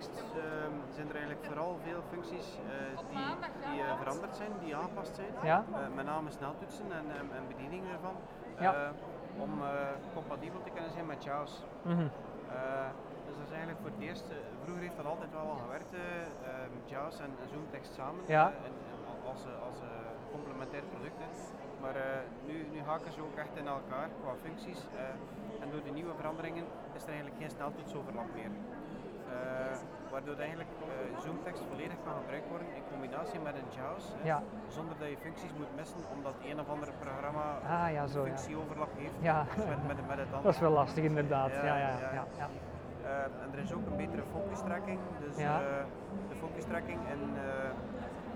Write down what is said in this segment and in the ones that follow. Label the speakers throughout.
Speaker 1: Ehm, zijn er eigenlijk vooral veel functies eh, die, die eh, veranderd zijn, die aangepast zijn.
Speaker 2: Ja?
Speaker 1: Eh, met name sneltoetsen en, en, en bedieningen ervan.
Speaker 2: Ja.
Speaker 1: eh, om eh, compatibel te kunnen zijn met JAWS.
Speaker 2: Mhm.
Speaker 1: Eh, dus dat is eigenlijk voor het eerst, vroeger heeft dat altijd wel al gewerkt, eh, ehm, JAWS en, en Zoomtekst samen,
Speaker 2: Ja.
Speaker 1: en- en al- als, als eh, complementair product. hè. Maar eh, nu, nu haken ze ook echt in elkaar qua functies. eh, en door de nieuwe veranderingen is er eigenlijk geen sneltoetsoverlap meer. Eh, waardoor eigenlijk eh, Zoomtekst volledig kan gebruikt worden in combinatie met een JAWS.
Speaker 2: Ja.
Speaker 1: Zonder dat je functies moet missen omdat een of ander programma
Speaker 2: Ah ja, zo
Speaker 1: functieoverlap heeft
Speaker 2: Ja.
Speaker 1: met, met, met het andere.
Speaker 2: Dat is wel lastig inderdaad. Ja,
Speaker 1: Ja,
Speaker 2: ja.
Speaker 1: Eh, en er is ook een betere focustracking. Dus de focustracking in,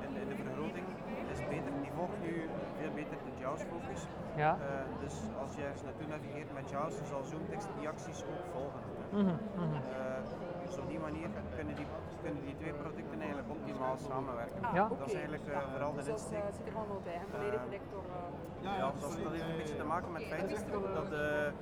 Speaker 1: in, in de vergroting is beter. Die volgt nu veel beter de JAWS focus.
Speaker 2: Ja.
Speaker 1: Dus als je ergens naartoe navigeert met JAWS, dan zal Zoomtekst die acties ook volgen.
Speaker 2: Mhm, mhm.
Speaker 1: Manier kunnen die, kunnen die twee producten eigenlijk optimaal samenwerken.
Speaker 2: Ja.
Speaker 1: Dat is eigenlijk eh, vooral de
Speaker 3: Dus dat is,
Speaker 1: insteek.
Speaker 3: eh, zit er allemaal bij. En volledig
Speaker 1: Eh,
Speaker 3: gedekt door...
Speaker 1: Ja, dat, heeft een beetje te maken met het feit dat, eh,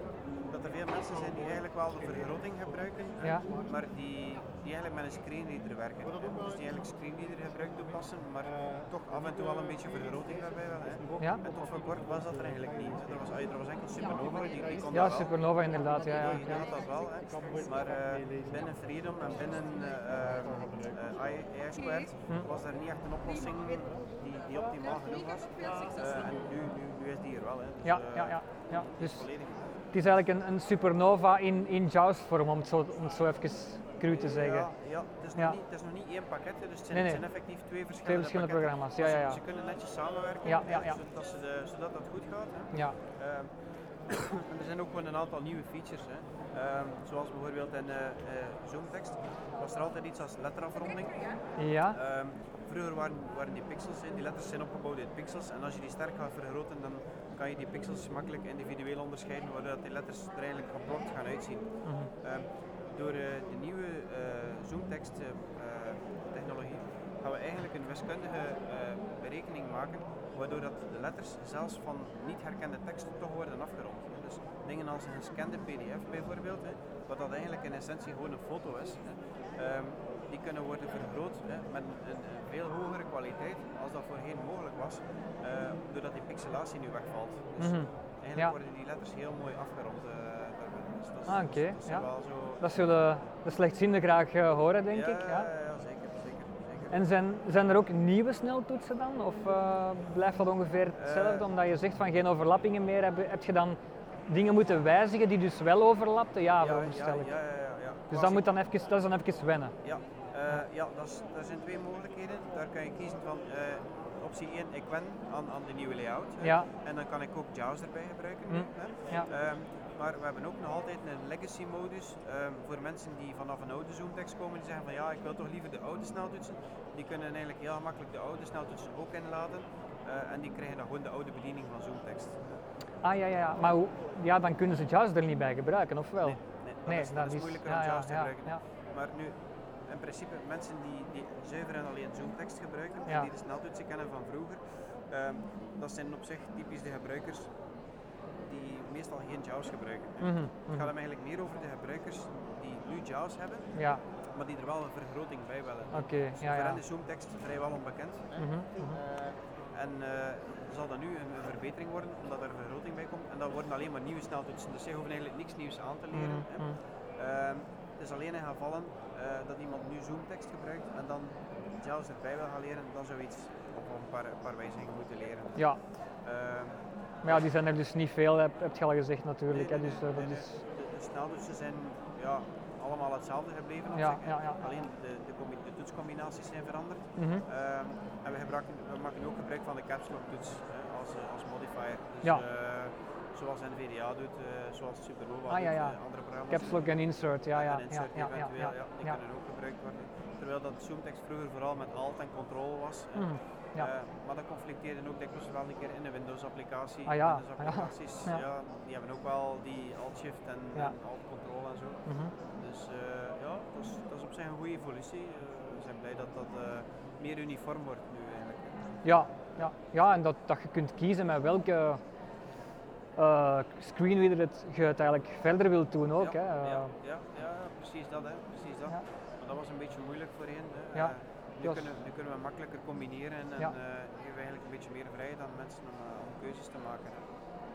Speaker 1: dat er veel mensen zijn die eigenlijk wel de vergroting gebruiken,
Speaker 2: Ja.
Speaker 1: maar die, die eigenlijk met een screenreader werken. hè. Dus die eigenlijk screenreader gebruik toepassen, maar toch af en toe wel een beetje vergroting daarbij wel. Hè.
Speaker 2: Ja.
Speaker 1: En tot voor kort was dat er eigenlijk niet. Er was, er was enkel Supernova, die, die kon
Speaker 2: Ja,
Speaker 1: dat wel.
Speaker 2: Supernova inderdaad. Ja, ja,
Speaker 1: Die had dat wel, hè. maar eh, binnen Freedom en binnen uh, AI Squared
Speaker 2: Hm.
Speaker 1: was er niet echt een oplossing die, die optimaal genoeg was. En nu, die er wel. Hè. Dus,
Speaker 2: Ja,
Speaker 1: eh,
Speaker 2: ja, ja, ja.
Speaker 1: is
Speaker 2: Dus
Speaker 1: volledig.
Speaker 2: het is eigenlijk een, een supernova in, in JAWS-vorm, om, het zo- om het zo even cru te zeggen.
Speaker 1: Ja, ja, het, is nog
Speaker 2: Ja.
Speaker 1: Niet, het is nog niet één pakket, dus het zijn,
Speaker 2: Nee, nee.
Speaker 1: het zijn effectief twee verschillende,
Speaker 2: Twee verschillende programma's, ja,
Speaker 1: Maar
Speaker 2: ja,
Speaker 1: ze-
Speaker 2: ja.
Speaker 1: Ze kunnen netjes samenwerken,
Speaker 2: Ja,
Speaker 1: hè,
Speaker 2: ja, ja.
Speaker 1: Zodat, ze de, zodat dat goed gaat. Hè.
Speaker 2: Ja.
Speaker 1: En er zijn ook gewoon een aantal nieuwe features, hè. Ehm, zoals bijvoorbeeld in eh, eh, Zoomtekst was er altijd iets als letterafronding.
Speaker 2: Ja.
Speaker 1: Ehm, vroeger waren, waren die pixels, die letters zijn opgebouwd uit pixels en als je die sterk gaat vergroten dan kan je die pixels makkelijk individueel onderscheiden waardoor die letters er eigenlijk geblokt gaan uitzien.
Speaker 2: Mhm.
Speaker 1: Ehm, door eh, de nieuwe eh, Zoomtekst eh, technologie gaan we eigenlijk een wiskundige berekening maken waardoor dat de letters zelfs van niet herkende teksten toch worden afgerond. Dus dingen als een gescande pdf bijvoorbeeld, hè, wat dat eigenlijk in essentie gewoon een foto is, hè, ehm, die kunnen worden vergroot hè, met een, veel hogere kwaliteit als dat voorheen mogelijk was, eh, doordat die pixelatie nu wegvalt. Dus
Speaker 2: Mhm.
Speaker 1: eigenlijk
Speaker 2: Ja.
Speaker 1: worden die letters heel mooi afgerond. Dus dat is,
Speaker 2: Ah, oké,
Speaker 1: dat is
Speaker 2: ja.
Speaker 1: wel zo...
Speaker 2: Dat zullen de slechtzienden graag eh, horen, denk
Speaker 1: ja,
Speaker 2: ik.
Speaker 1: Ja,
Speaker 2: Ja.
Speaker 1: zeker, zeker, zeker.
Speaker 2: En zijn, zijn er ook nieuwe sneltoetsen dan? Of blijft dat ongeveer hetzelfde? Omdat je zegt van geen overlappingen meer, heb, heb je dan dingen moeten wijzigen die dus wel overlapten? Ja,
Speaker 1: ja, ja, ja, ja.
Speaker 2: Dus dat, moet dan even, dat is dan even wennen.
Speaker 1: Ja, ja dat, zijn twee mogelijkheden. Daar kan je kiezen van eh, optie 1, ik wen aan, aan de nieuwe layout.
Speaker 2: Ja.
Speaker 1: En dan kan ik ook JAWS erbij gebruiken. Hè.
Speaker 2: ja.
Speaker 1: Ehm, maar we hebben ook nog altijd een legacy modus ehm, voor mensen die vanaf een oude Zoomtekst komen die zeggen van ja, ik wil toch liever de oude sneltoetsen. Die kunnen eigenlijk heel gemakkelijk de oude sneltoetsen ook inladen. eh, en die krijgen dan gewoon de oude bediening van Zoomtekst.
Speaker 2: Ah ja, ja, ja. Maar hoe, ja, dan kunnen ze JAWS er niet bij gebruiken, of wel?
Speaker 1: Nee, nee, dat is, dat is moeilijker om
Speaker 2: ja,
Speaker 1: JAWS te
Speaker 2: ja,
Speaker 1: gebruiken.
Speaker 2: ja.
Speaker 1: Maar nu, in principe, mensen die, die zuiver en alleen Zoomtekst gebruiken,
Speaker 2: Ja.
Speaker 1: die de sneltoetsen kennen van vroeger, ehm, dat zijn op zich typisch de gebruikers die meestal geen JAWS gebruiken.
Speaker 2: Mhm,
Speaker 1: Het
Speaker 2: mhm.
Speaker 1: gaat hem eigenlijk meer over de gebruikers die nu JAWS hebben,
Speaker 2: Ja,
Speaker 1: maar die er wel een vergroting bij willen.
Speaker 2: oké.
Speaker 1: Dus
Speaker 2: ja,
Speaker 1: voor
Speaker 2: ja.
Speaker 1: hen is Zoomtekst vrijwel onbekend.
Speaker 2: Mhm, mhm.
Speaker 1: Eh, en eh, zal dat nu een, een verbetering worden, omdat er een vergroting bij komt. En dat worden alleen maar nieuwe sneltoetsen, dus zij hoeven eigenlijk niks nieuws aan te leren.
Speaker 2: Mhm.
Speaker 1: Het is alleen in gevallen eh, dat iemand nu Zoomtekst gebruikt en dan JAWS erbij wil gaan leren, dan zou iets op een paar, een paar wijzigingen moeten leren.
Speaker 2: Ja,
Speaker 1: Ehm,
Speaker 2: maar ja, die zijn er dus niet veel, heb, heb je al gezegd natuurlijk.
Speaker 1: nee,
Speaker 2: hè, dus,
Speaker 1: nee,
Speaker 2: eh, dat
Speaker 1: nee,
Speaker 2: is.
Speaker 1: De, de sneltoetsen zijn ja, allemaal hetzelfde gebleven
Speaker 2: Ja,
Speaker 1: zich, hè.
Speaker 2: ja, ja.
Speaker 1: Alleen de, de, combi- de toetscombinaties zijn veranderd.
Speaker 2: Mhm.
Speaker 1: Ehm, en we, gebruiken, we maken ook gebruik van de caps lock toets als, eh, als modifier. Dus,
Speaker 2: Ja.
Speaker 1: Zoals NVDA doet, eh, zoals Supernova
Speaker 2: Ah, ja,
Speaker 1: doet,
Speaker 2: ja.
Speaker 1: eh, andere programma's.
Speaker 2: Caps lock en insert, ja, ja.
Speaker 1: en insert
Speaker 2: ja, ja,
Speaker 1: eventueel,
Speaker 2: ja,
Speaker 1: die kunnen ook gebruikt worden. Terwijl dat Zoomtekst vroeger vooral met alt en control was. Eh, maar dat conflicteerde ook dikwijls wel een keer in de Windows-applicatie.
Speaker 2: Ah, ja,
Speaker 1: Windows
Speaker 2: ah, ja.
Speaker 1: die hebben ook wel die alt-shift en, alt-control en zo.
Speaker 2: Mhm.
Speaker 1: Dus ja, dat is, dat is op zich een goede evolutie. We zijn blij dat dat meer uniform wordt nu eigenlijk.
Speaker 2: Ja, ja, ja, en dat, dat je kunt kiezen met welke eh screenreader het, je het eigenlijk verder wilt doen ook.
Speaker 1: ja,
Speaker 2: hè. Eh,
Speaker 1: ja, ja, ja, precies dat. Hè, precies dat. Want dat was een beetje moeilijk voorheen. Hè.
Speaker 2: Ja,
Speaker 1: Eh, nu, kunnen, nu kunnen we makkelijker combineren en geven we eigenlijk een beetje meer vrijheid aan mensen om, om keuzes te maken. hè.